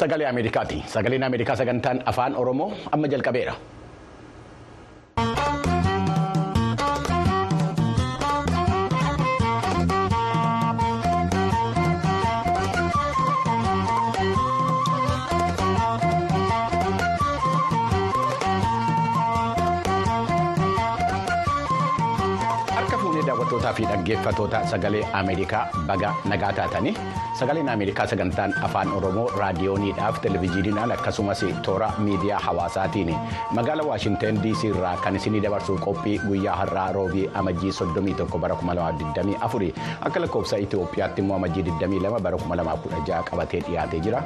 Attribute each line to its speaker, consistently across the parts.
Speaker 1: Sagalee Ameerikaati. Sagaleen Ameerikaa sagantaan afaan Oromoo amma jalqabeera. Fi dhaggeeffattoota sagalee Ameerikaa baga nagaa taatanii sagaleen Ameerikaa sagantaan afaan Oromoo raadiyooniidhaaf televezyiiniidhaan akkasumas toora miidiyaa hawaasaatiin magaalaa Waashinteen DC irraa kan isinii dabarsu qophii guyyaa har'aa roobii amajjii 31 bara 2024 akka lakkoofsa Itoophiyaatti immoo amajjii 22 bara 2016 qabatee dhiyaatee jira.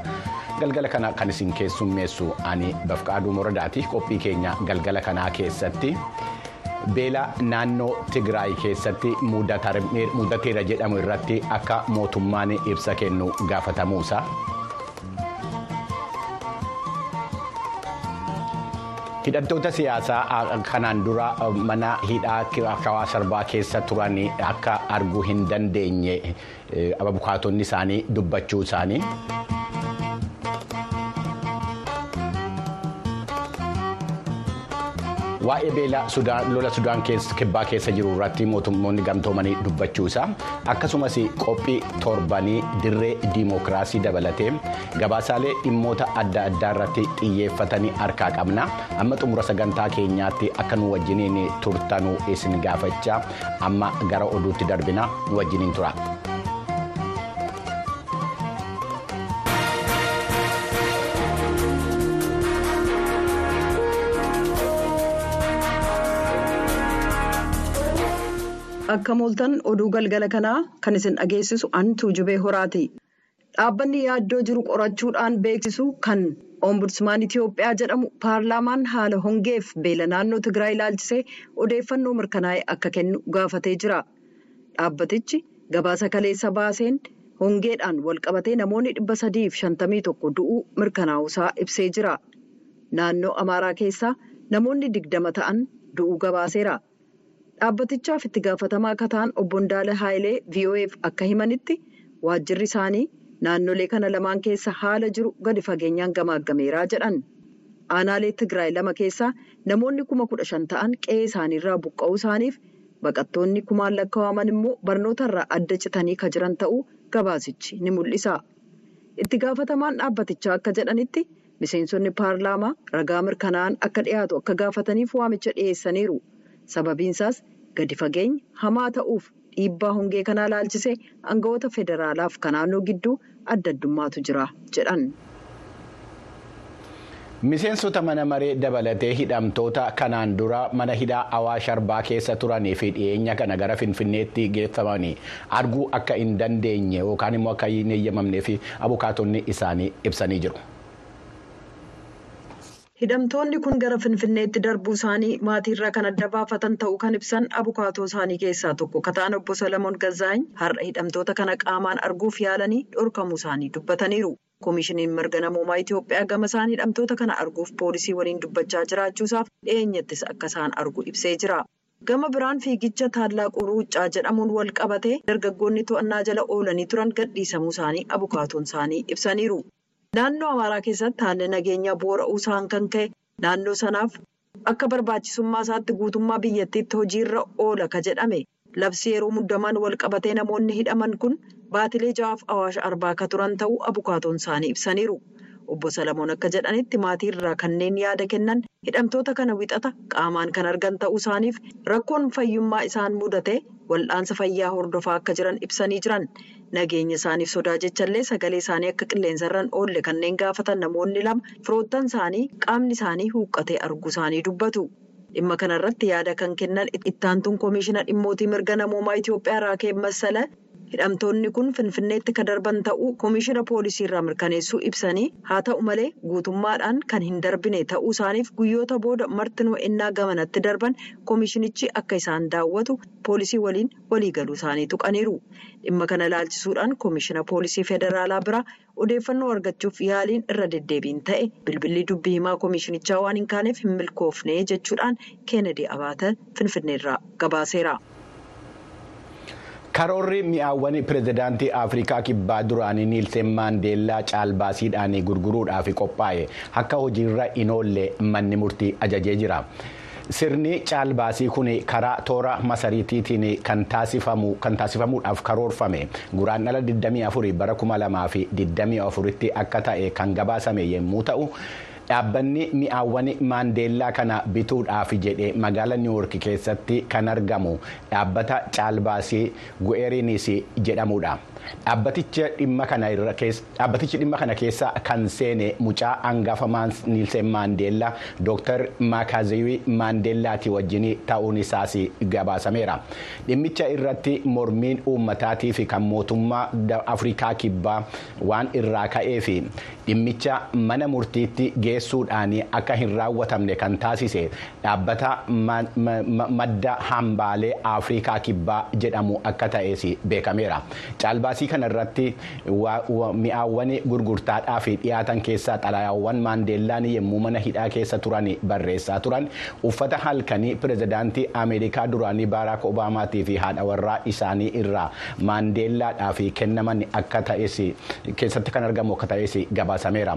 Speaker 1: Galgala kana kan isin keessummeessu ani Bafqaaduu Moradaati. Qophii keenya galgala kanaa keessatti. Beela naannoo tigraay keessatti mudateera jedhamu irratti akka mootummaan ibsa kennu gaafatamuusa. hidhattoota siyaasaa kanaan dura mana hidhaa hawaa sarbaa keessa turan akka arguu hin dandeenye abukaatonni isaanii dubbachuu isaanii. Waa'ee beela lola Sudaan kibbaa keessa jiru irratti mootummoonni gamtoomanii dubbachuu isaa akkasumas qophii torbanii dirree diimokiraasii dabalatee gabaasaalee dhimmoota adda addaa irratti xiyyeeffatanii harkaa qabna amma xumura sagantaa keenyaatti akka nu wajjiniin turtanuu isin gaafachaa amma gara oduutti darbina nu wajjiniin tura.
Speaker 2: Akka mooltan oduu galgala kanaa kan isin dhageessisu an tuujubee horaati. Dhaabbanni yaaddoo jiru qorachuudhaan beeksisu kan Ombudsmaan Itiyoophiyaa jedhamu paarlaamaan haala hongeef beela naannoo Tigraay ilaalchisee odeeffannoo mirkanaa'e akka kennu gaafatee jira. Dhaabbatichi gabaasa kaleessa baaseen hongeedhaan walqabatee namoonni dhibba sadiif shantamii tokko du'uu mirkanaa'uusaa ibsee jira. Naannoo Amaaraa keessaa namoonni digdama ta'an du'uu gabaaseera. Dhaabbatichaaf itti gaafatamaa akka ta'an obbo Ndaala Haayilee VOA'f akka himanitti waajjirri isaanii naannolee kana lamaan keessa haala jiru gadi fageenyaan gamaaggameeraa jedhan. Aanaalee Tigraay lama keessaa namoonni kuma kudha shan ta'an qe'ee isaaniirraa buqqa'uu isaaniif baqattoonni kumaan lakkaa'aman immoo barnootarraa adda citanii kan jiran ta'uu gabaasichi ni mul'isa. Itti gaafatamaan dhaabbatichaa akka jedhanitti miseensonni paarlaamaa ragaa mirkanaa'an akka dhiyaatu akka gaafataniif waamicha dhiyeessaniiru. Sababiinsaas gadi fageenya hamaa ta'uuf dhiibbaa hongee kanaa ilaalchisee aangawoota federaalaaf kan naannoo gidduu adda addummaatu jira jedhan.
Speaker 1: Miseensota mana maree dabalatee hidhamtoota kanaan dura mana hidhaa Awaash Arbaa keessa turanii fi dhiyeenya kana gara Finfinneetti geeffamanii arguu akka hin dandeenye yookaan immoo akka hin eeyyamamnee fi abukaatonni isaanii ibsanii jiru.
Speaker 2: Hidhamtoonni kun gara Finfinneetti darbuu isaanii maatiirraa kan adda baafatan ta'uu kan ibsan abukaatoo isaanii keessaa tokko kataan obbo Salamoon Gazzaany har'a hidhamtoota kana qaamaan arguuf yaalanii dhorkamuu isaanii dubbataniiru. Koomishiniin mirga namoomaa Itoophiyaa gama isaan hidhamtoota kana arguuf poolisii waliin dubbachaa jiraachuusaaf dhiyeenyattis akka isaan argu ibsee jira. Gama biraan fiigicha Tallaaquu Ruuccaa jedhamuun wal qabatee dargaggoonni to'annaa jala oolanii turan gadhiisamuu isaanii abukaatoon isaanii ibsaniiru. Naannoo Amaaraa keessatti haalli nageenyaa boora'uu isaan kan ka'e naannoo sanaaf akka barbaachisummaa isaatti guutummaa biyyattiitti hojiirra oola ka jedhame labsi yeroo muddamaan wal qabatee namoonni hidhaman kun baatilee ja'aaf awaash arbaa ka turan ta'uu abukaatoon isaanii ibsaniiru. Obbo Salamoon akka jedhanitti maatii irraa kanneen yaada kennan hidhamtoota kana wixata qaamaan kan argan ta'uu isaaniif rakkoon fayyummaa isaan mudate wal'aansa fayyaa hordofaa akka jiran ibsanii jiran. Nageenya isaaniif sodaa jechallee sagalee isaanii akka qilleensarraan oolle kanneen gaafatan namoonni lama firoottan isaanii qaamni isaanii huuqqatee arguu isaanii dubbatu. Dhimma kanarratti yaada kan kennan ittaantuun koomishina dhimmootii mirga namoomaa Itoophiyaa Raakee Massala hidhamtoonni kun finfinneetti ka darban ta'uu koomishina poolisii irraa mirkaneessuu ibsanii haa ta'u malee guutummaadhaan kan hin darbine ta'uu isaaniif guyyoota booda martinoo ennaa gamanatti darban koomishinichi akka isaan daawwatu poolisii waliin waliigaluu isaanii tuqaniiru. Dhimma kana ilaalchisuudhaan koomishina poolisii federaalaa biraa odeeffannoo argachuuf yaaliin irra deddeebiin ta'e bilbilli dubbii himaa koomishinichaa waan hin kaaneef hin milkoofne jechuudhaan keenedii abaata finfinneerraa gabaaseera.
Speaker 1: Karoorri mi'aawwan pirezidaantii afrikaa kibbaa duraanii niilsen maandeellaa caalbaasiidhaan gurguruudhaaf qophaa'e akka hojiirra hin oolle manni murtii ajajee jira. sirni caalbaasii kun karaa toora masariitiitiin kan taasifamuudhaaf karoorfame guraandhala 24 bara 2024tti akka ta'e kan gabaasame yommuu ta'u. Dhaabbanni mi'aawwan maandeellaa kana bituudhaaf jedhe magaala niiwoork keessatti kan argamu dhaabbata caalbaasii gu'eeriinis jedhamudha. dhaabbatichi dhimma kana keessa kan seene mucaa hangafa niilsen maandeellaa dooktar maakaazeewii maandeellaati wajjin ta'uun isaas gabaasameera. dhimmicha irratti mormiin uummataatii kan mootummaa afrikaa kibbaa waan irraa ka'eef dhimmicha mana murtiitti geessuudhaan akka hin raawwatamne kan taasise dhaabbata madda hambaalee afrikaa kibbaa jedhamu akka ta'es beekameera. caalbaasii kana irratti mi'aawwan gurgurtaadhaaf dhiyaatan keessaa xalayaawwan maandeellaan yommuu mana hidhaa keessa turan barreessaa turan uffata halkanii pirezidaantii ameerikaa duraanii baaraak obaamaatii fi haadha warraa isaanii irraa maandeellaadhaaf kennaman akka ta'es keessatti kan argamu akka ta'es gabaasameera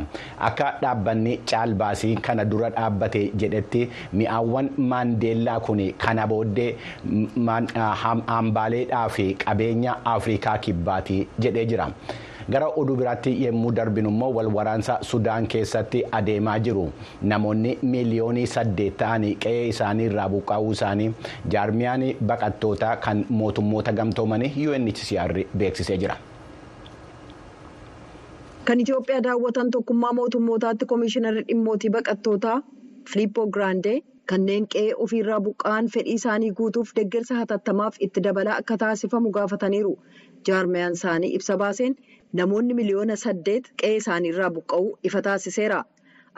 Speaker 1: akka dhaabbanni caalbaasii kana dura dhaabbate jedhetti mi'aawwan maandeellaa kun kana booddee hambaaleedhaa fi qabeenya afrikaa kibbaati jedhee jira. gara oduu biraatti yommuu darbinu immoo wal waraansa sudaan keessatti adeemaa jiru namoonni miiliyoonii saddeet ta'anii qe'ee isaanii irraa buqqaa'uu isaanii jaarmiyaan baqattootaa kan mootummoota gamtoomanii UNHCR beeksisee jira.
Speaker 2: Kan Itoophiyaa daawwatan tokkummaa mootummootaatti koomishinarri dhimmootii baqattootaa Filiippoo Giraandee kanneen qe'ee ofiirraa buqqa'an fedhii isaanii guutuuf deeggarsa hatattamaaf itti dabalaa akka taasifamu gaafataniiru. jaarmiyaan isaanii ibsa baaseen namoonni miliyoona saddeet qe'ee isaaniirraa buqqa'uu ifa taasiseera.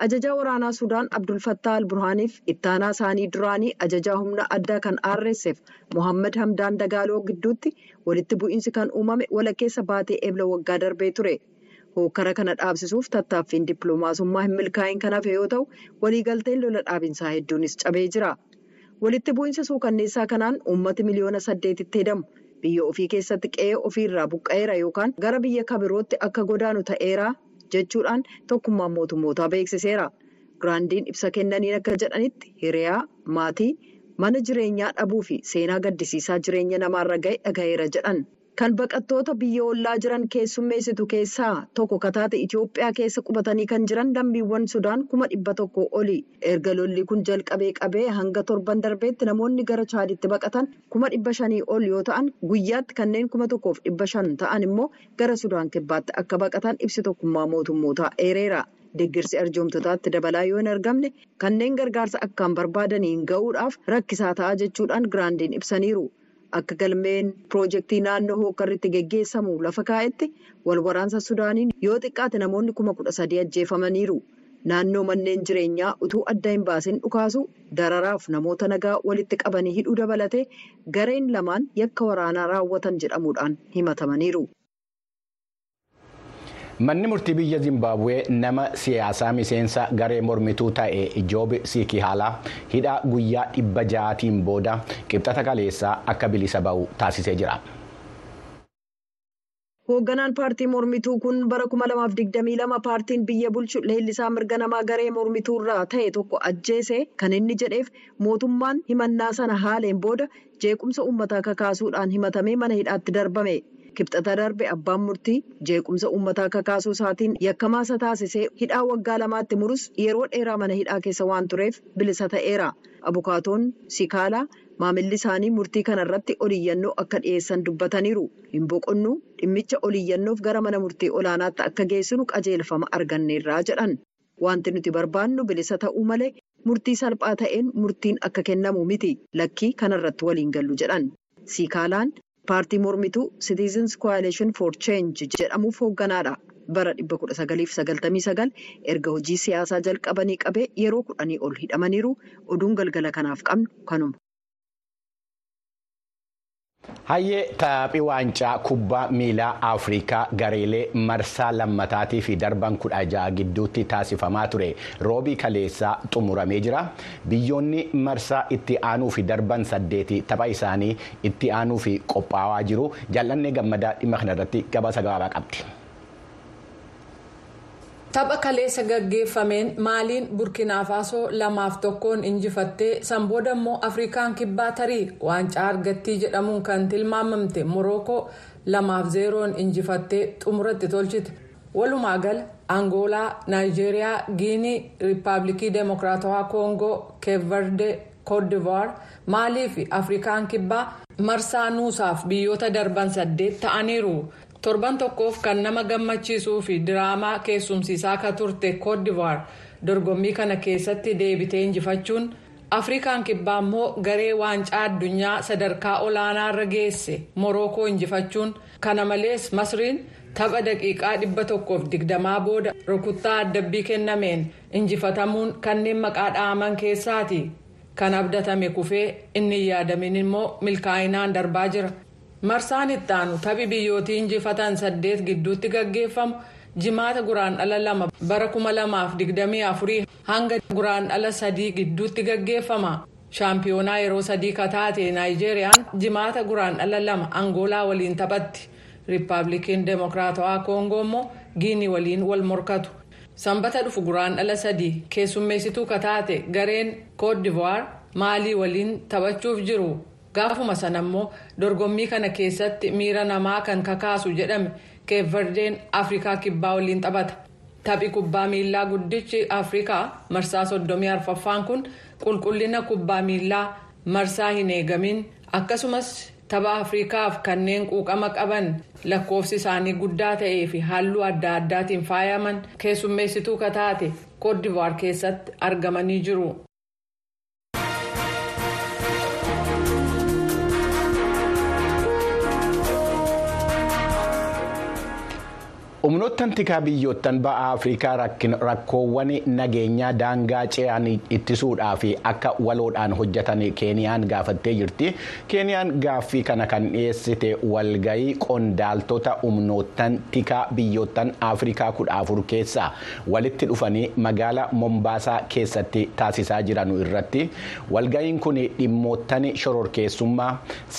Speaker 2: ajajaa waraanaa sudaan abdul fattah al burhaaniif ittaanaa isaanii duraanii ajajaa humna addaa kan rsf mohammad hamdaan dagaaloo gidduutti walitti bu'iinsi kan uumame walakkeessa baatee eebla waggaa darbee ture. Hokkara kana dhaabsisuuf tattaaffiin dippiloomaasummaa hin milkaa'in kan hafe yoo ta'u waliigalteen lola dhaabinsaa hedduunis cabee jira. walitti bu'iinsa suukanneessaa kanaan uummati miliyoona saddeetitti hedamu. biyya ofii keessatti qe'ee ofiirraa buqqa'eera yookaan gara biyya kabirootti akka godaanu ta'eera jechuudhaan tokkummaan mootummootaa beeksiseera. giraandiin ibsa kennaniin akka jedhanitti hiriyaa maatii mana jireenyaa dhabuu fi seenaa gaddisiisaa jireenya namaarra ga'e dhaga'eera jedhan. Kan baqattoota biyya ollaa jiran keessummeessitu keessaa tokko kataate Itoophiyaa keessa qubatanii kan jiran lammiiwwan Sudaan kuma dhibba tokko oli. Erga lolli kun jalqabee qabee hanga torban darbeetti namoonni gara Chaaditti baqatan kuma dhibba shanii ol yoo ta'an guyyaatti kanneen kuma tokkoof dhibba shan ta'an immoo gara Sudaan kibbaatti akka baqatan ibsi tokkummaa mootummootaa eereera. Deeggarsi arjoomtotaatti dabalaa yoo hin argamne kanneen gargaarsa akkaan barbaadaniin ga'uudhaaf rakkisaa ta'a jechuudhaan giraandiin ibsaniiru. Akka galmeen piroojeektii naannoo hookarritti geggeessamu lafa kaa'etti wal waraansa Sudaaniin yoo xiqqaate namoonni kuma kudha sadii ajjeefamaniiru. Naannoo manneen jireenyaa utuu adda hin baasin dhukaasu dararaaf namoota nagaa walitti qabanii hidhuu dabalatee gareen lamaan yakka waraanaa raawwatan jedhamuudhaan himatamaniiru.
Speaker 1: Manni murtii biyya Zimbabwee nama siyaasaa miseensa garee mormituu ta'e Joob Siikihaalaa hidhaa guyyaa dhibba ja'aatiin booda qibxata kaleessaa akka bilisa ba'u taasisee jira.
Speaker 2: Hoogganaan paartii mormituu kun bara 2022 paartiin biyya bulchu leellisaa mirga namaa garee mormituurraa ta'e tokko ajjeese kan inni jedheef mootummaan himannaa sana haaleen booda jeequmsa uummataa kakaasuudhaan himatamee mana hidhaatti darbame. Kibxata darbe abbaan murtii jeequmsa uummataa kakaasuu isaatiin yakkamaa isa taasisee hidhaa waggaa lamaatti murus yeroo dheeraa mana hidhaa keessa waan tureef bilisa ta'eera. Abukaatoon Sikaalaa maamilli isaanii murtii kanarratti oliyyannoo akka dhiyeessan dubbataniiru. Hin boqonnuu dhimmicha oliyyannoof gara mana murtii olaanaatti akka geessinu qajeelfama arganneerraa jedhan. Wanti nuti barbaannu bilisa ta'uu malee murtii salphaa ta'een murtiin akka kennamu miti lakkii kanarratti waliin gallu jedhan. Sikaalaan. Paartii mormituu citizens coalition for change jedhamuuf hoogganaadha bara 1999 erga hojii siyaasaa jalqabanii qabee yeroo kudhanii ol hidhamaniiru oduun galgala kanaaf qabnu kanuma.
Speaker 3: Hayyee taphii waancaa kubbaa miilaa Afrikaa gareelee marsaa lammataatii fi darban kudha ja'a gidduutti taasifamaa ture roobii kaleessaa xumuramee jira. Biyyoonni marsaa itti aanuu fi darban saddeeti tapha isaanii itti aanuu fi qophaa'aa jiru. Jaallannee gammadaa dhimma kanarratti gabaasa gabaabaa qabdi.
Speaker 4: Tapha kaleessa gaggeeffameen maaliin burkina faasoo lamaaf tokkoon injifattee sanbooda immoo afrikaan kibbaa tarii? Waancaa argattii jedhamuun kan tilmaamamte morookoo lamaaf zeeroon injifattee xumuratti tolchite. Walumaa gala angoolaa naayijeeriyaa giinii riippaabilikii deemokiraatawaa koongoo keeverde koodivuwaar maalii fi afrikaan kibbaa marsaa nuusaaf biyyoota darban saddeet ta'aniiru. Torban tokkoof kan nama gammachiisuu fi diraamaa keessumsiisaa akka turte koodivuwaar dorgommii kana keessatti deebitee injifachuun afrikaan kibbaa immoo garee waancaa addunyaa sadarkaa olaanaa irra geesse morookoo injifachuun. Kana malees masriin tapha daqiiqaa dhibba tokkoof digdamaa booda rukuttaa addabbii kennameen injifatamuun kanneen maqaa dha'aman keessaati kan abdatame kufee inni yaadamin immoo milkaa'inaan darbaa jira. Marsaan itti aanu taphi biyyootii injifatan saddeet gidduutti gaggeeffamu jimaata guraandhala lama bara kuma lamaaf digdamii afurii hanga guraandhala sadii gidduutti gaggeeffama. Shaampiyoonaa yeroo sadii kataate naayijeeriyaan jimaata guraandhala lama angoolaa waliin taphatti. Riippaabilikiin deemokiraatawaa koongoo immoo giinii waliin wal morkatu. Sanbata dhufu guraandhala sadii keessummeessituu kataate gareen koodivuwaar maalii waliin taphachuuf jiru. Gaafuma sana immoo dorgommii kana keessatti miira namaa kan kakaasu jedhame keevardeen afrikaa kibbaa waliin taphata taphi kubbaa miilaa guddichi afrikaa marsaa soddomii arfaffaan kun qulqullina kubbaa miilaa marsaa hin eegamin akkasumas tapha afrikaaf kanneen quuqama qaban lakkoofsi isaanii guddaa ta'ee fi halluu adda addaatiin faayaman keessummeessituu kataate koodivuwaar keessatti argamanii jiru.
Speaker 3: Humnoottan tikaa biyyoottan ba'a afrikaa rakkoowwan nageenyaa daangaa ce'an ittisuudhaa fi akka waloodhaan hojjetan keeniyaan gaafattee jirti. Keeniyaan gaaffii kana kan dhiyeessite walgayii qondaaltota humnoottan tikaa biyyoottan afrikaa kudha afur keessaa walitti dhufanii magaala mombaasaa keessatti taasisaa jiran irratti. Walgayiin kun dhimmoottan shororkeessummaa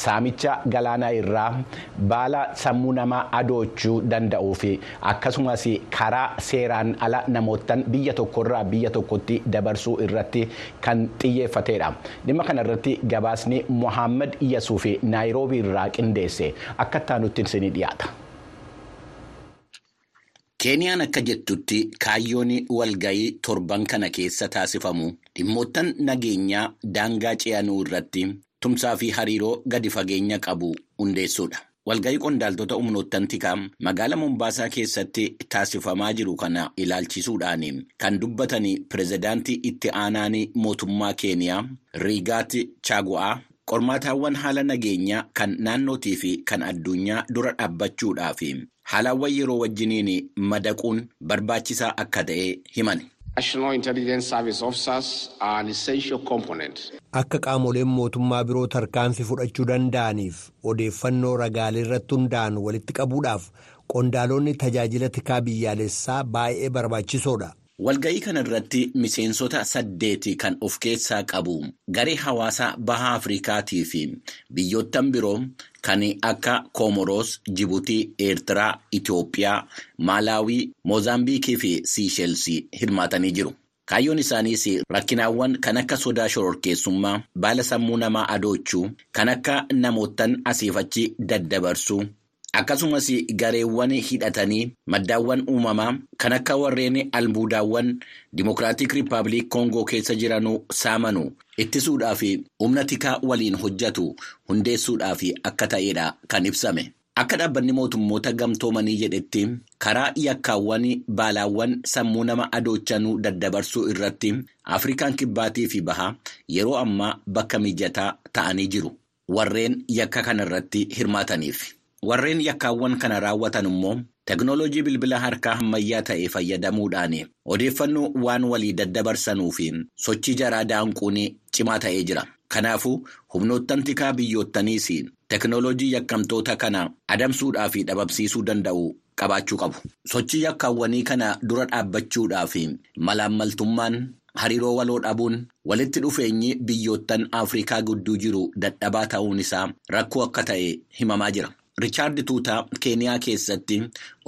Speaker 3: saamicha galaanaa irraa baala sammuu namaa adoochuu danda'uu fi akkasumas karaa seeraan ala namootaan biyya tokkorraa biyya tokkotti dabarsuu irratti kan xiyyeeffatedha dhimma kana irratti gabaasni mohaammed yasuuf naayiroobii irraa qindeesse akka taanutti isinii dhiyaata.
Speaker 1: keeniyaan akka jettutti kaayyoon walgayii torban kana keessa taasifamu dhimmoottan nageenyaa daangaa ce'anuu irratti tumsaa fi hariiroo gadi fageenya qabu hundeessuudha. Walgayii qondaaltota humnoottan tikaa magaala mombaasaa keessatti taasifamaa jiru kana ilaalchisuudhaan kan dubbatan pirezidaantii itti aanaan mootummaa keeniyaa riigaati chaagu'aa qormaataawwan haala nageenyaa kan naannootii fi kan addunyaa dura dhaabbachuudhaaf haalawwan yeroo wajjiniin madaquun barbaachisaa akka ta'e himan.
Speaker 5: Akka qaamoleen mootummaa biroo tarkaanfii fudhachuu danda'aniif odeeffannoo ragaalee irratti hundaa'an walitti qabuudhaaf qondaalonni tajaajila tikaa biyyaalessaa baay'ee barbaachisoodha.
Speaker 1: Walga'ii kana irratti miseensota saddeeti kan of keessaa qabu garee hawaasaa baha Afrikaatii fi biyyoottan biroo kan akka Koomoroos, Jibuutii, Eertiraa, Itoophiyaa, Maalaawii, Moozaambiikii fi Siisheelsii hirmaatanii jiru. Kaayyoon isaaniis rakkinaawwan kan akka sodaa shororkeessummaa, baala sammuu namaa adoochuu, kan akka namoottan asiifachi daddabarsuu, akkasumas gareewwan hidhatanii maddaawwan uumamaa kan akka warreen albuudaawwan Dimokiraatik Rippaabilik Koongoo keessa jiranuu saamanuu ittisuudhaaf humna tikaa waliin hojjetu hundeessuudhaaf akka ta'edha kan ibsame. Akka dhaabbanni mootummoota gamtoomanii jedhetti karaa yakkaawwan baalaawwan sammuu nama adoochanuu daddabarsuu irratti Afrikaan kibbaatii fi bahaa yeroo ammaa bakka mijataa ta'anii jiru. Warreen yakka kana irratti hirmaataniif. Warreen yakkaawwan kana raawwatan immoo teknooloojii bilbila harkaa ammayyaa ta'e fayyadamuudhaan odeeffannoo waan walii daddabarsanuu fi sochii jaraa daanquun cimaa ta'ee jira. Kanaafuu humnoottan tikaa biyyoottaniis teknooloojii yakkamtoota kana adamsuudhaa fi dhabamsiisuu danda'u qabaachuu qabu. Sochii yakkaawwanii kana dura dhaabbachuudhaa fi malaammaltummaan hariiroo waloo dhabuun walitti dhufeenyi biyyoottan Afrikaa gidduu jiru dadhabaa ta'uun isaa rakkoo akka ta'e himamaa jira. Riichaard Tuutaa Keeniyaa keessatti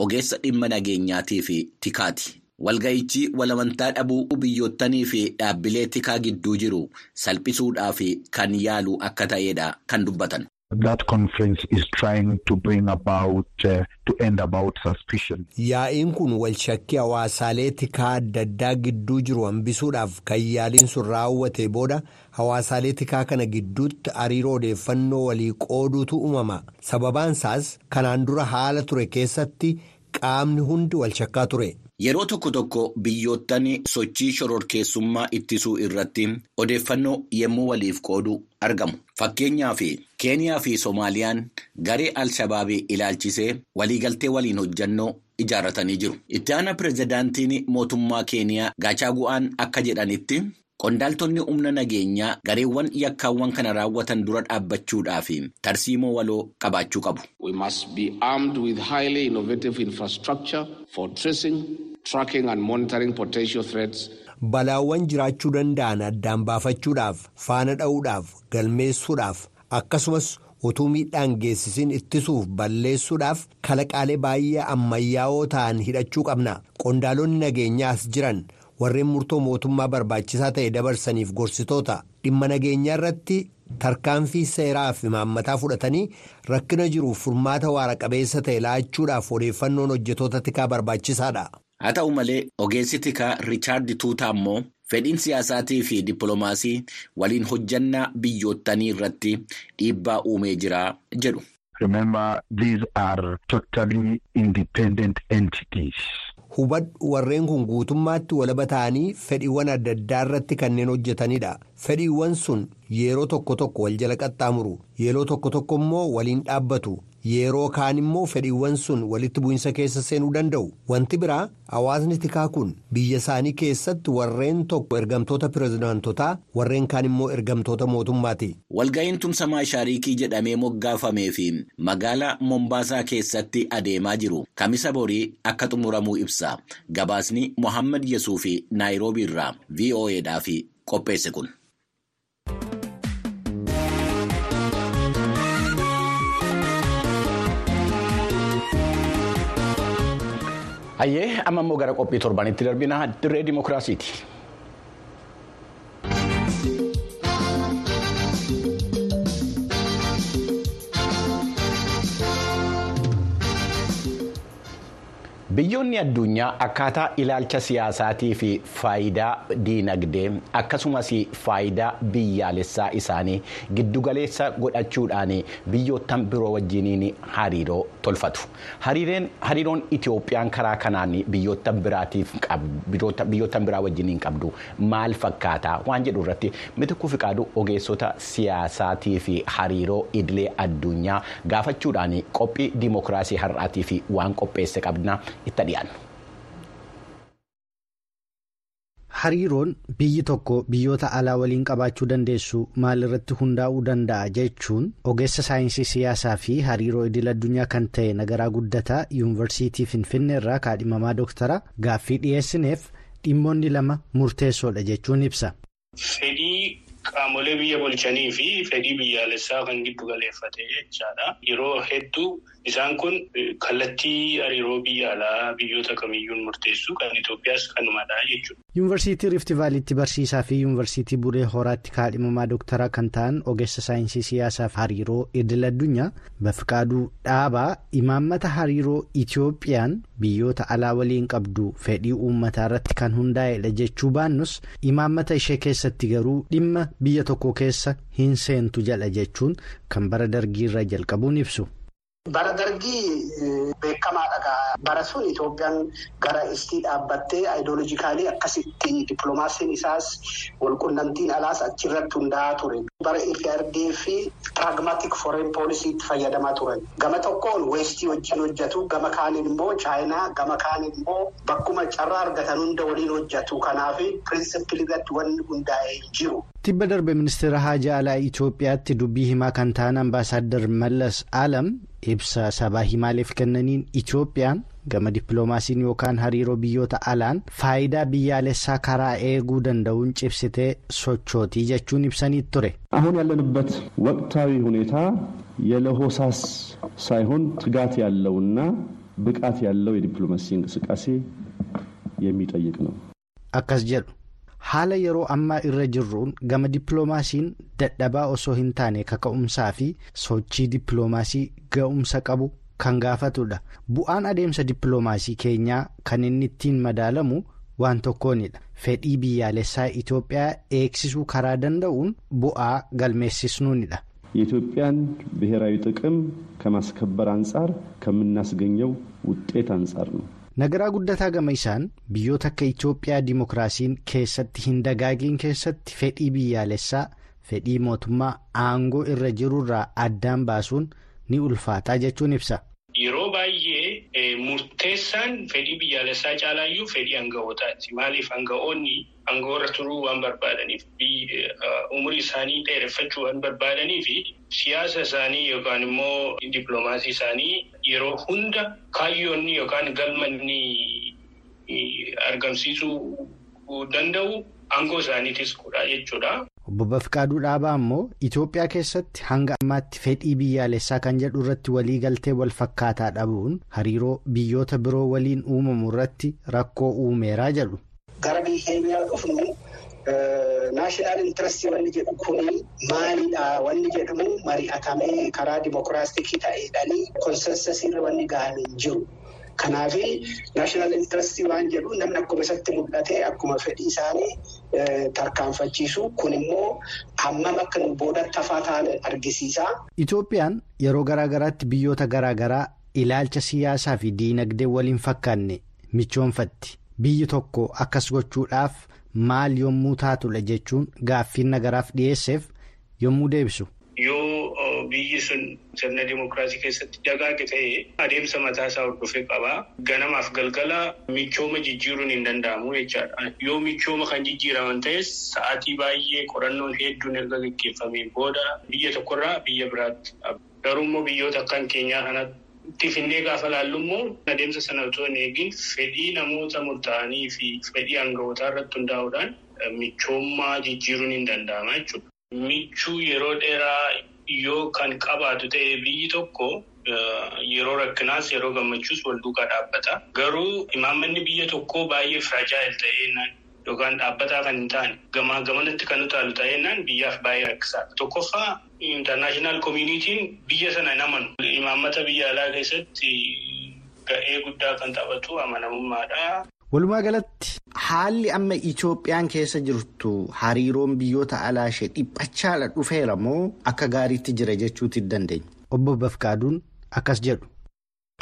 Speaker 1: ogeessa dhimma nageenyaatii fi tikaati. Walga'ichi walamantaa dhabuu biyyoottanii fi dhaabbilee tikaa gidduu jiru salphisuudhaaf kan yaalu akka ta'edha kan dubbatan.
Speaker 6: That conference is trying to bring about uh, to end about suspicion.
Speaker 5: Yaa'iin kun walshakkii hawaasaalee tikaa adda addaa gidduu jiru hambisuudhaaf kan yaaliin sun raawwate booda hawaasaalee tikaa kana gidduutti hariiroo odeeffannoo walii qooduutu uumama. Sababaan isaas kanaan dura haala ture keessatti qaamni hundi walshakkaa ture.
Speaker 1: Yeroo tokko tokko biyyoottan sochii shororkeessummaa ittisuu irratti odeeffannoo yemmuu waliif qoodu argamu. Fakkeenyaaf Keeniyaa fi Soomaaliyaan garee Al-Shabaabii ilaalchisee waliigaltee waliin hojjannoo ijaarratanii jiru. Itti aanaa pirezidaantiin mootummaa Keeniyaa Gachagua akka jedhanitti qondaaltonni humna nageenyaa gareewwan yakkaawwan kana raawwatan dura dhaabbachuudhaaf tarsiimoo waloo qabaachuu qabu.
Speaker 7: We must be armed with highly innovative infrastructure for tracing, tracking and monitoring potential threats.
Speaker 5: Balaawwan jiraachuu danda'an addaan baafachuudhaaf, faana dha'uudhaaf, galmeessuudhaaf akkasumas utuu miidhaan geessisiin ittisuuf balleessuudhaaf kalaqaalee baay'ee ammayyaa'oo ta'an hidhachuu qabna. Qondaalonni nageenyaas jiran. Warreen murtoo mootummaa barbaachisaa ta'e dabarsaniif gorsitoota dhimma nageenyaa irratti tarkaanfii seeraa fi imaammataa fudhatanii rakkina jiruuf furmaata waara qabeessa ta'e laachuudhaaf odeeffannoon hojjetoota tikaa barbaachisaadha.
Speaker 1: Haa ta'u malee ogeessi tikaa Riichaard Tuutaa immoo fedhiin siyaasaatii fi dippiloomaasii waliin hojjannaa biyyoottanii irratti dhiibbaa uumee jira jedhu.
Speaker 6: Remember, these are totally independent entities.
Speaker 5: Hubadhu warreen kun guutummaatti walaba ta'anii fedhiiwwan adda addaa irratti kanneen hojjetanidha. Fedhiiwwan sun yeroo tokko tokko wal jala qaxxaamuru yeroo tokko tokko immoo waliin dhaabbatu yeroo kaan immoo fedhiiwwan sun walitti bu'insa keessa seenuu danda'u wanti biraa hawaasni tikaa kun biyya isaanii keessatti warreen tokko ergamtoota pirezidaantotaa warreen kaan immoo ergamtoota mootummaati.
Speaker 1: walga'iin tumsa maashaariikii jedhamee moggaafamee fi magaalaa mombaasaa keessatti adeemaa jiru kamisa borii akka xumuramuu ibsa gabaasni mohaammed yesuu fi naayiroobii irraa vo'edhaaf qopheesse kun.
Speaker 8: Hayyee amma immoo gara qophii torbanitti darbina dirree dimookiraasiiti. Biyyoonni addunyaa akkaataa ilaalcha siyaasaatii fi faayidaa diinagdee akkasumas faayidaa biyyaalessaa isaanii giddugaleessa godhachuudhaan biyyoottan biroo wajjiniin hariiroo tolfatu. Hariiroon Itoophiyaan karaa kanaan biyyoottan biraa wajjiniin qabdu maal fakkaata waan jedhu irratti mitikkuu fiqaaduu ogeessota siyaasaatii fi hariiroo idilee addunyaa gaafachuudhaan qophii dimookiraasii har'aatii fi waan qopheesse qabna. itti dhiyaannu.
Speaker 9: Hariiroon biyyi tokko biyyoota alaa waliin qabaachuu dandeessu maal irratti hundaa'uu danda'a jechuun ogeessa saayinsii siyaasaa fi hariiroo idil addunyaa kan ta'e nagaraa guddataa yuunivarsiitii finfinnee irraa kaadhimamaa doktara gaaffii dhiyeessineef dhimmoonni lama murteessoodha jechuun ibsa.
Speaker 10: Fedhii qaamolee biyya bulchanii fi fedhii biyyaalessaa kan giddu galeeffate jechaadha. Yeroo hedduu isaan kun kallattii hariiroo biyya alaa biyyoota kamiyyuun murteessu kan Itoophiyaas kanumadha jechuudha.
Speaker 9: Yuunivarsiitii Riifti Vaaliitti barsiisaa fi Yuunivarsiitii Buree Horaatti kaadhimamaa dooktaraa kan ta'an ogeessa saayinsii siyaasaa fi hariiroo idil addunyaa Bafiqaaduu Dhaabaa imaammata hariiroo Itoophiyaan biyyoota alaa waliin qabdu fedhii uummataa irratti kan hundaa'edha jechuu baannus imaammata ishee keessatti garuu dhimma biyya tokko keessa hin seentu jedha jechuun kan bara dargii irra jalqabuun ibsu.
Speaker 11: Bara dargii beekamaadha. Bara sun Itoophiyaan gara istii dhaabbattee ayidooloojikaalii akkasitti dippiloomaasiin isaas walqunnamtiin alaas achirratti hundaa'aa ture. Bara EPRDF fi piraagmaatik foreign poolisiitti fayyadamaa turan. Gama tokkoon weestii wajjin hojjetu gama kaaniin immoo chaayinaa gama kaaniin immoo bakkuma carraa argatan hunda waliin hojjetu. Kanaaf pirinsipilii irratti wanni hundaa'ee jiru.
Speaker 9: Tibba darbe ministeera haajaa alaa Itoophiyaatti dubbii himaa kan ta'an ambaasaaddar Mallas Alam ibsa sabaa himaaleef kennaniin Itoophiyaan gama dippiloomaasiin yookaan hariiroo biyyoota alaan faayidaa biyyaalessaa karaa eeguu danda'uun cibsitee sochootii jechuun ibsanii ture.
Speaker 12: አሁን ያለንበት ወቅታዊ ሁኔታ የለሆሳስ ሳይሆን ትጋት ያለውና ብቃት ያለው የዲፕሎማሲ እንቅስቃሴ የሚጠይቅ ነው።
Speaker 9: akkas jedhu haala yeroo ammaa irra jirruun gama dippiloomaasiin dadhabaa osoo hin taane kaka'umsaa fi sochii dippiloomaasii ga'umsa qabu kan gaafatudha bu'aan adeemsa dippiloomaasii keenyaa kan inni ittiin madaalamu waan tokkoonidha fedhii biyyaalessaa Itoophiyaa eegsisuu karaa danda'uun bu'aa galmeessisnuunidha.
Speaker 12: የኢትዮጵያን ብሔራዊ ጥቅም ከማስከበር አንጻር ከምናስገኘው ውጤት አንጻር ነው።
Speaker 9: nagaraa guddataa gama isaan biyyoota akka Itoophiyaa dimokiraasiin keessatti hin dagaagiin keessatti fedhii biyyaalessaa fedhii mootummaa aangoo irra jirurraa addaan baasuun ni ulfaataa jechuun ibsa.
Speaker 10: Yeroo baay'ee murteessaan fedhii biyyaalessaa caalaayyuu fedhii aanga'ootaati. Maaliif aanga'oonni aangoorra turuu waan barbaadaniif umurii isaanii dheereffachuu waan barbaadanii fi siyaasa isaanii yookaan immoo dippiloomaasii isaanii yeroo hunda kaayyoonni yookaan galmanni argamsiisuu danda'u aangoo isaaniitis godha jechuudha.
Speaker 9: Obbo Bafqaaduu Dhaabaa immoo Itoophiyaa keessatti hanga ammaatti fedhii biyyaalessaa kan jedhu irratti waliigaltee wal fakkaataa dhabuun hariiroo biyyoota biroo waliin uumamu irratti rakkoo uumeeraa jedhu.
Speaker 11: Gara biyya keenyaa dhufnu naashinaal intirestii wanni jedhu kuni maalidha wanni jedhamu mari'atamee karaa dimokiraastikii ta'eedhanii konsensasiirra wanni gahan hin jiru. Kanaaf naashinaal intirestii waan jedhu namni akkuma isatti mul'ate akkuma fedhii isaanii tarkaanfachiisu kun immoo hammam akka nu booda tafaa ta'an argisiisa.
Speaker 9: Itoophiyaan yeroo garaa garaatti biyyoota garaa garaa ilaalcha siyaasaa fi diinagdee waliin fakkaanne michoonfatti. Biyyi tokko akkas gochuudhaaf maal yommuu taatudha jechuun gaaffiin nagaraaf dhiyeesseef yommuu deebisu.
Speaker 10: Yoo biyyi sun sirna dimookiraasii keessatti dagaage ta'e adeemsa mataa isaa hordofee qaba. Ganamaaf galgala michooma jijjiiruun hin danda'amu jechaadha. Yoo michooma kan jijjiiraman ta'es sa'aatii baay'ee qorannoon hedduun erga gaggeeffameen booda biyya tokkorraa biyya biraatti. Garuu immoo biyyoota akkan keenyaa kanatti. Tiifindee gaafa laallu immoo adeemsa sana otoo hin eegin fedhii namoota murtaa'anii fi fedhii aanga'ootaa irratti hundaa'uudhaan michoommaa jijjiiruun hin danda'ama jechuudha. Michuu yeroo dheeraa yoo kan qabaatu ta'e biyyi tokko yeroo rakkinaas yeroo gammachuus wal duukaa dhaabbata. Garuu imaammanni biyya tokkoo baay'ee firajaayil ta'ee yookaan dhaabbataa kan hin taane gamaa gamanatti kan utaalu ta'ennaan biyyaaf baay'ee rakkisaadha. Tokkoffaa intarnaashinaal koomiinitiin biyya sana hin amanu. Imaammata biyya alaa keessatti ga'ee guddaa kan taphatu amanamummaadha.
Speaker 9: Walumaa galatti haalli amma Itoophiyaan keessa jirtu hariiroon biyyoota alaa ishee dhiphachaadha dhufeera moo akka gaariitti jira jechuutti dandeenya. Obbo Bafqaaduun akkas jedhu.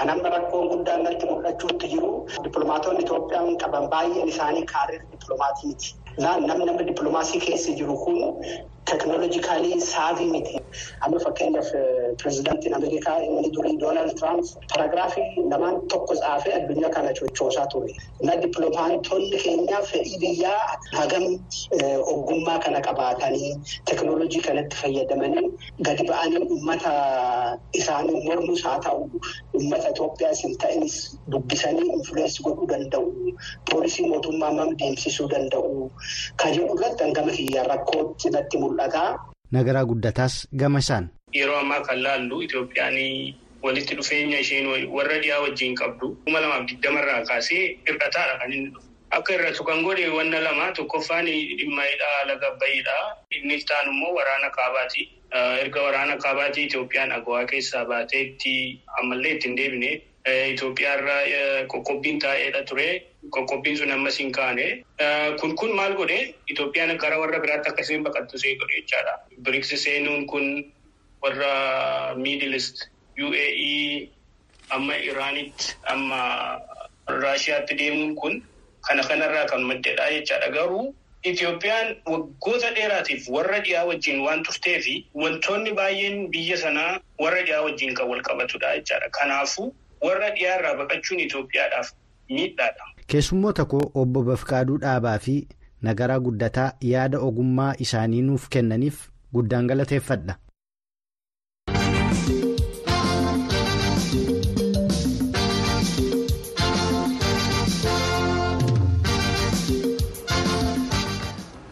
Speaker 11: Kan amma rakkoon guddaan natti mul'achuutti jiru dippiloomaatonni Itoophiyaan qaban baay'een isaanii kaareer dippiloomaatiiti. Namni nama dippiloomaasii keessa jiru kun teknoolojikaalii saavii miti. Amma fakkeenyaaf pireezidaantiin Ameerikaa inni durii Doonaald Tiraamp paraagiraafii lamaan tokko tsaafee addunyaa kana cochoosaa ture. Na dippiloomaatonni keenya fedhii biyyaa hagam ogummaa kana qabaatanii teknoolojii kanatti fayyadamanii gadi ba'anii uummata isaanii mormus haa ta'u uummata Itoophiyaas hin ta'inis dubbisanii infuleessi godhuu danda'u. Poolisii mootummaa mam deemsisuu danda'u. Kan jedhu irratti hangama kiyya rakkootti natti mul'ata.
Speaker 9: Nagaraa guddataas gama isaan.
Speaker 10: Yeroo ammaa kan laallu Itoophiyaan walitti dhufeenya isheen warra dhiyaa wajjin qabdu kuma lamaaf digdamarraa kaasee hir'ataadha kan inni dhufu. Akka irratti kan godhe wanna lama tokkoffaan dhimma hidhaa laga bahiidha. Inni itti immoo waraana kaabaati. Erga waraana kaabaatii Itoophiyaan agawaa keessaa baateetti ammallee itti hin deebine. Itoophiyaarraa qoqqobbiin taa'eedha ture. Qoqqobbiin sun ammas hin kaane. Kun kun maal godhe Itoophiyaan gara warra biraatti akka isheen baqattu ishee godhe jechaadha. Biriiksi seenuun kun warra miidilist UAE amma Iraanitti amma Raashiyaatti deemuun kun kana kanarraa kan maddedha jechaadha garuu. Itoophiyaan waggoota dheeraatiif warra dhiyaa wajjin waan turtee fi wantoonni baay'een biyya sanaa warra dhiyaa wajjin kan wal qabatudha jechaadha. Kanaafuu warra dhiyaa irraa baqachuun Itoophiyaadhaaf miidhaadha.
Speaker 9: Keessummoota koo obbo Bafqaaduu Dhaabaa fi Nagaraa Guddataa yaada ogummaa isaanii nuuf kennaniif guddaan galateeffadha.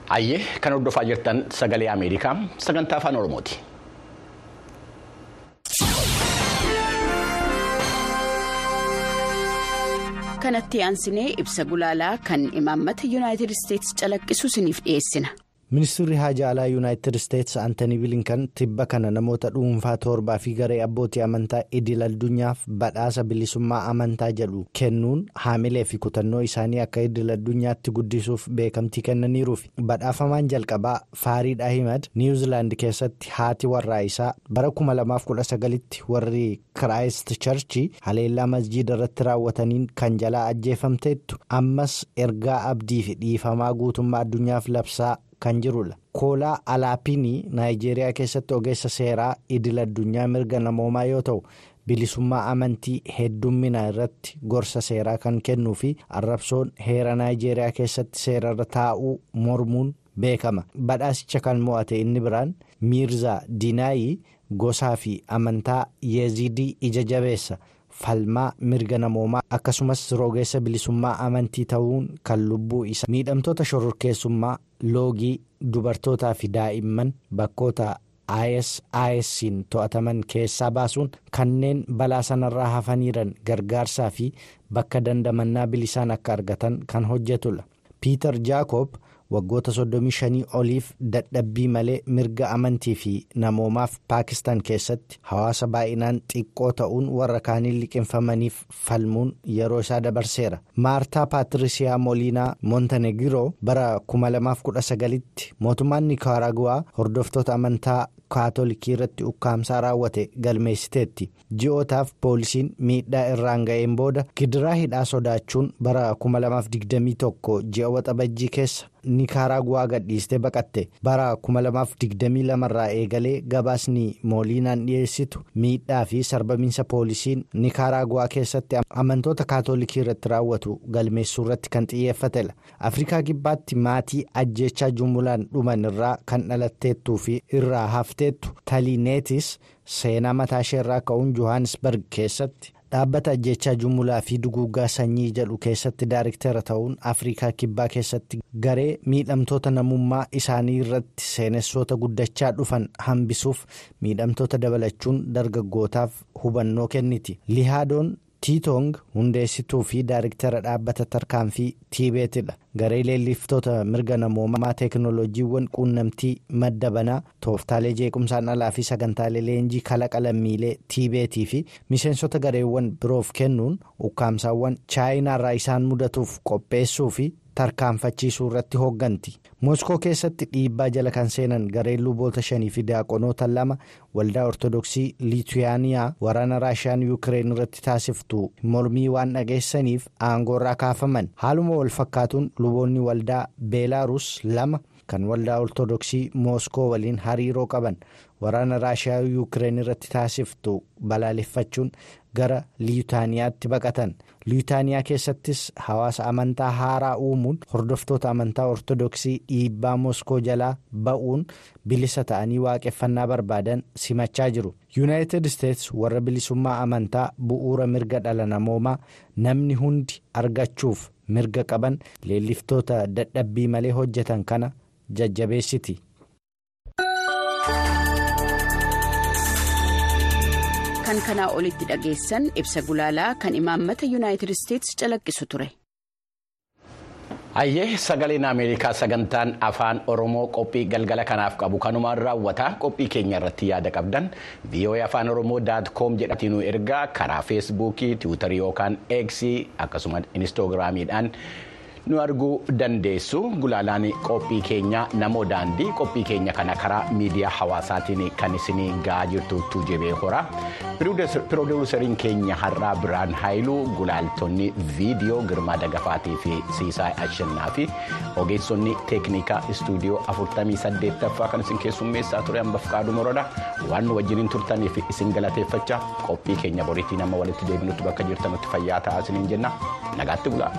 Speaker 1: Hayyee kan hordofaa jirtan sagalee Ameerikaa sagantaa afaan Oromooti.
Speaker 13: Kanatti aansinee ibsa gulaalaa kan imaammata yuunaayitid isteetsi calaqqisu isiniif dhiyeessina.
Speaker 9: Ministeerri haajaa alaa yuunaayitid isteetsi aantanii bilinkan tibba kana namoota dhuunfaa torbaa fi garee abbootii amantaa idil addunyaaf badhaasa bilisummaa amantaa jedhu kennuun haamilee fi kutannoo isaanii akka idil addunyaatti guddisuuf beekamtii kennaniiruuf badhaafamaan jalqabaa faariid ahimad niwuziilaand keessatti haati warraa isaa bara 2019tti warri kiraayist charchii haleellaa masjiida irratti raawwataniin kan jalaa ajjeefamteettu ammas ergaa abdii fi dhiifamaa guutummaa addunyaaf labsaa. Kan jirudha koolaa alaapinii naayijeeriyaa keessatti ogeessa seeraa idil addunyaa mirga namoomaa yoo ta'u bilisummaa amantii heddumminaa irratti gorsa seeraa kan kennuu fi arrabsoon heera naayijeeriyaa keessatti seerarra taa'uu mormuun beekama badhaasicha kan mo'ate inni biraan miirzaa diinaayii gosaa fi amantaa yeezidii ija jabeessa. Falmaa mirga namoomaa akkasumas rogeessa bilisummaa amantii ta'uun kan lubbuu isa miidhamtoota shororkeessummaa loogii dubartootaa fi daa'imman bakkoota ISIS'n to'ataman keessaa baasuun kanneen balaa sanarraa hafaniiran gargaarsaa fi bakka dandamannaa bilisaan akka argatan kan hojjetudha. Piiter jaakob waggoota 35 oliif dadhabbii malee mirga amantii fi namoomaaf paakistaan keessatti hawaasa baay'inaan xiqqoo ta'uun warra kaaniin liqinfamaniif falmuun yeroo isaa dabarseera. Maartaa paatirisiyaa mooliinaa montenegiroo bara 2019tti mootummaan nikaraaguwaa hordoftoota amantaa kaatolikii irratti ukkaamsaa raawwate galmeessiteetti. Ji'ootaaf poolisiin miidhaa irraan ga'een booda gidiraa hidhaa sodaachuun bara 2021 ji'a waxabajjii keessa nikaraaguwaa gadhiistee baqatte bara 2022 irraa eegalee gabaasni mooliinaan dhiyeessitu miidhaa fi sarbamiinsa poolisiin nikaraaguwaa keessatti amantoota kaatolikii irratti raawwatu galmeessuu irratti kan xiyyeeffatedha afrikaa kibbaatti maatii ajjeechaa jumulaan dhuman irraa kan dhalatteettuu fi irraa hafteettu taliineetis seenaa mataa isheerraa ka'uun johannesburg keessatti. Dhaabbata ajjechaa jumulaa fi duguuggaa sanyii jedhu keessatti daariktera ta'uun afrikaa kibbaa keessatti garee miidhamtoota namummaa isaanii irratti seenessoota guddachaa dhufan hambisuuf miidhamtoota dabalachuun dargaggootaaf hubannoo kenniti. Lihaadoon tiitoong hundeessituu fi daariktera dhaabbata tarkaanfii tiibeetidha garee leelliftoota mirga namoomaa teeknooloojiiwwan quunnamtii madda banaa tooftaalee jeequmsaan alaa fi sagantaalee leenjii kalaqa lammiilee tiibeetii fi miseensota gareewwan biroof kennuun ukkaamsaawwan chaayinaarraa isaan mudatuuf qopheessuu fi tarkaanfachiisuu irratti hoogganti moskoo keessatti dhiibbaa jala kan seenan gareen luboota shanii fi daaqonoota lama waldaa ortodoksii liituyaaniyaa waraana raashiyaan yuukireen irratti taasiftu. Mormii waan dhageessaniif aangoorraa kaafaman. Haaluma wal fakkaatuun luboonni waldaa beelaaruus lama kan waldaa ortodoksii mooskoo waliin hariiroo qaban waraana raashiyaa yuukireen irratti taasiftu balaaleffachuun gara liitaaniyaatti baqatan liitaaniyaa keessattis hawaasa amantaa haaraa uumuun hordoftoota amantaa ortodoksii dhiibbaa mooskoo jalaa ba'uun bilisa ta'anii waaqeffannaa barbaadan simachaa jiru yuunaayitid isteets warra bilisummaa amantaa bu'uura mirga dhala namoomaa namni hundi argachuuf mirga qaban leelliftoota dadhabbii malee hojjetan kana jajjabeessiti.
Speaker 13: Kan kanaa olitti dhageessan ibsa gulaalaa kan imaammata yuunaayitid isteetsi calaqqisu ture.
Speaker 1: Hayyee sagaleen Ameerikaa sagantaan afaan Oromoo qophii galgala kanaaf qabu kanumaan raawwata qophii keenya irratti yaada qabdan VOA afaan Oromoo daat koom jedhatiin nu ergaa karaa feesbuukii tiwutarii yookaan eeksii akkasumas inistoogiraamiidhaan nu arguu dandeessu gulaalaan qophii keenya namoo daandii qophii keenya kana karaa miidiyaa hawaasaatiin kan isin ga'aa jirtu tuujebee hora piroodiwusariin keenya har'aa biraan haayiluu gulaaltonni viidiyoo girmaa dagafaatii fi siisaa ashannaa fi ogeessonni teeknikaa istuudiyoo 48ffaa kan isin keessummeessaa ture hambaf qaaduu moroodha waan nu wajjiniin turtaniif isin galateeffachaa qophii keenya boriitiin amma walitti deebinutti bakka jirtanutti fayyaa ta'aa isiniin jenna. Nagaatti bulaa.